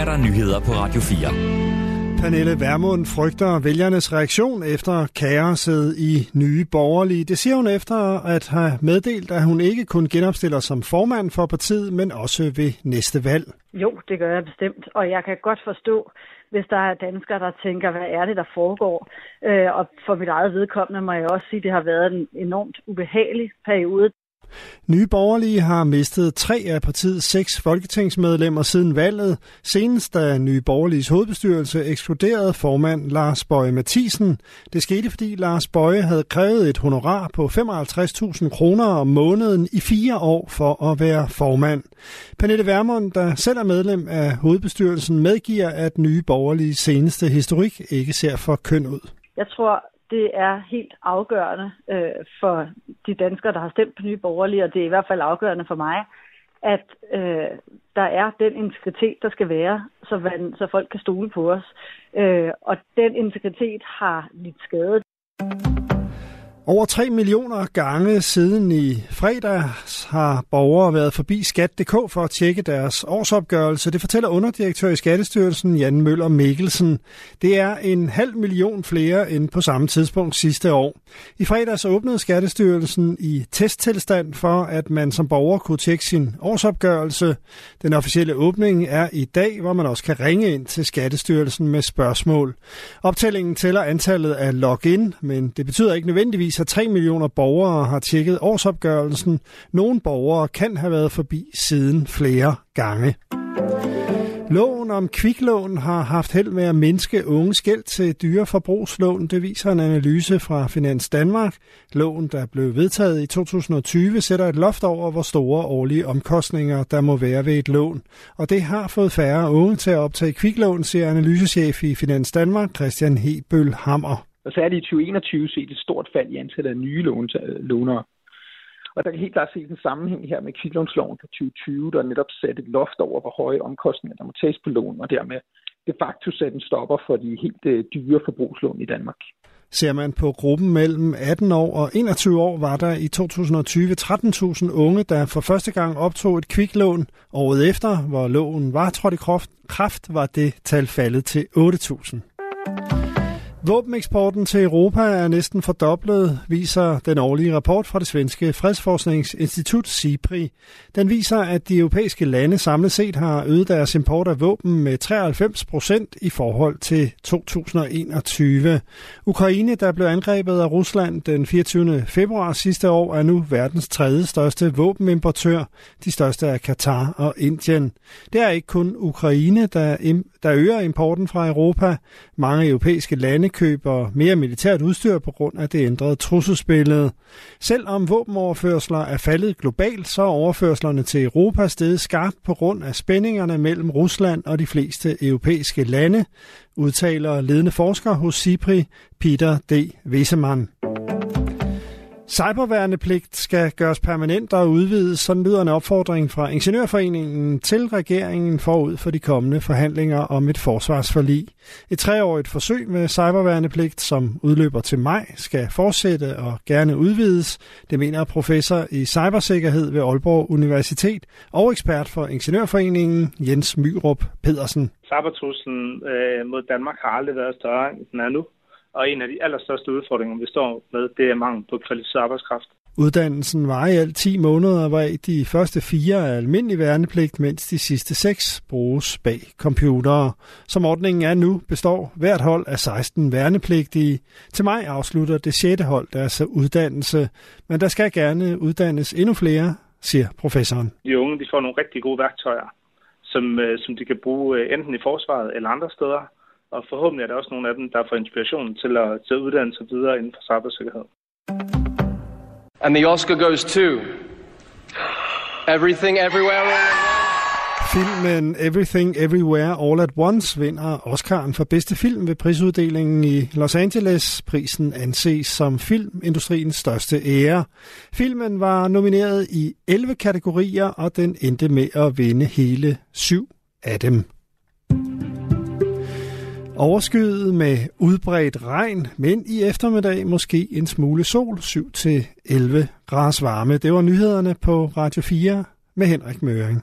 er der nyheder på Radio 4. Pernille Vermund frygter vælgernes reaktion efter kaoset i nye borgerlige. Det siger hun efter at have meddelt, at hun ikke kun genopstiller som formand for partiet, men også ved næste valg. Jo, det gør jeg bestemt, og jeg kan godt forstå, hvis der er danskere, der tænker, hvad er det, der foregår? Øh, og for mit eget vedkommende må jeg også sige, at det har været en enormt ubehagelig periode. Nye Borgerlige har mistet tre af partiets seks folketingsmedlemmer siden valget. Senest da Nye Borgerliges hovedbestyrelse ekskluderede formand Lars Bøje Mathisen. Det skete, fordi Lars Bøje havde krævet et honorar på 55.000 kroner om måneden i fire år for at være formand. Pernille Vermund, der selv er medlem af hovedbestyrelsen, medgiver, at Nye Borgerlige seneste historik ikke ser for køn ud. Jeg tror, det er helt afgørende øh, for de danskere, der har stemt på Nye Borgerlige, og det er i hvert fald afgørende for mig, at øh, der er den integritet, der skal være, så, man, så folk kan stole på os. Øh, og den integritet har lidt skadet. Over 3 millioner gange siden i fredag har borgere været forbi skat.dk for at tjekke deres årsopgørelse. Det fortæller underdirektør i Skattestyrelsen Jan Møller Mikkelsen. Det er en halv million flere end på samme tidspunkt sidste år. I fredags åbnede Skattestyrelsen i testtilstand for, at man som borger kunne tjekke sin årsopgørelse. Den officielle åbning er i dag, hvor man også kan ringe ind til Skattestyrelsen med spørgsmål. Optællingen tæller antallet af login, men det betyder ikke nødvendigvis, viser, 3 millioner borgere har tjekket årsopgørelsen. Nogle borgere kan have været forbi siden flere gange. Loven om kviklån har haft held med at mindske unges gæld til dyre forbrugslån. Det viser en analyse fra Finans Danmark. Loven, der blev vedtaget i 2020, sætter et loft over, hvor store årlige omkostninger der må være ved et lån. Og det har fået færre unge til at optage kviklån, siger analysechef i Finans Danmark, Christian Hebøl Hammer. Og særligt i 2021 set et stort fald i antallet af nye øh, lånere. Og der kan helt klart ses en sammenhæng her med kviklånsloven fra 2020, der netop satte et loft over, hvor høje omkostninger der må tages på lån, og dermed de facto sætte en stopper for de helt øh, dyre forbrugslån i Danmark. Ser man på gruppen mellem 18 år og 21 år, var der i 2020 13.000 unge, der for første gang optog et kviklån. Året efter, hvor loven var trådt i kraft, var det tal faldet til 8.000. Våbeneksporten til Europa er næsten fordoblet, viser den årlige rapport fra det svenske fredsforskningsinstitut SIPRI. Den viser, at de europæiske lande samlet set har øget deres import af våben med 93 procent i forhold til 2021. Ukraine, der blev angrebet af Rusland den 24. februar sidste år, er nu verdens tredje største våbenimportør. De største er Katar og Indien. Det er ikke kun Ukraine, der, der øger importen fra Europa. Mange europæiske lande køber mere militært udstyr på grund af det ændrede trusselsbillede. Selvom våbenoverførsler er faldet globalt, så er overførslerne til Europa steget skarpt på grund af spændingerne mellem Rusland og de fleste europæiske lande, udtaler ledende forsker hos SIPRI, Peter D. Wesemann. Cyberværnepligt skal gøres permanent og udvides, sådan lyder en opfordring fra Ingeniørforeningen til regeringen forud for de kommende forhandlinger om et forsvarsforlig. Et treårigt forsøg med cyberværnepligt, som udløber til maj, skal fortsætte og gerne udvides. Det mener professor i cybersikkerhed ved Aalborg Universitet og ekspert for Ingeniørforeningen Jens Myrup Pedersen. Cybertruslen øh, mod Danmark har aldrig været større, end den er nu. Og en af de allerstørste udfordringer, vi står med, det er mangel på kvalificeret arbejdskraft. Uddannelsen var i alt 10 måneder, hvor de første fire er almindelig værnepligt, mens de sidste seks bruges bag computere. Som ordningen er nu, består hvert hold af 16 værnepligtige. Til maj afslutter det sjette hold deres uddannelse, men der skal gerne uddannes endnu flere, siger professoren. De unge de får nogle rigtig gode værktøjer, som, øh, som de kan bruge øh, enten i forsvaret eller andre steder, og forhåbentlig er der også nogle af dem, der får inspiration til at, til at uddanne sig videre inden for cybersikkerhed. And the Oscar goes to Everything Everywhere Filmen Everything Everywhere All at Once vinder Oscar'en for bedste film ved prisuddelingen i Los Angeles. Prisen anses som filmindustriens største ære. Filmen var nomineret i 11 kategorier, og den endte med at vinde hele syv af dem. Overskyet med udbredt regn, men i eftermiddag måske en smule sol, 7-11 grader varme. Det var nyhederne på Radio 4 med Henrik Møring.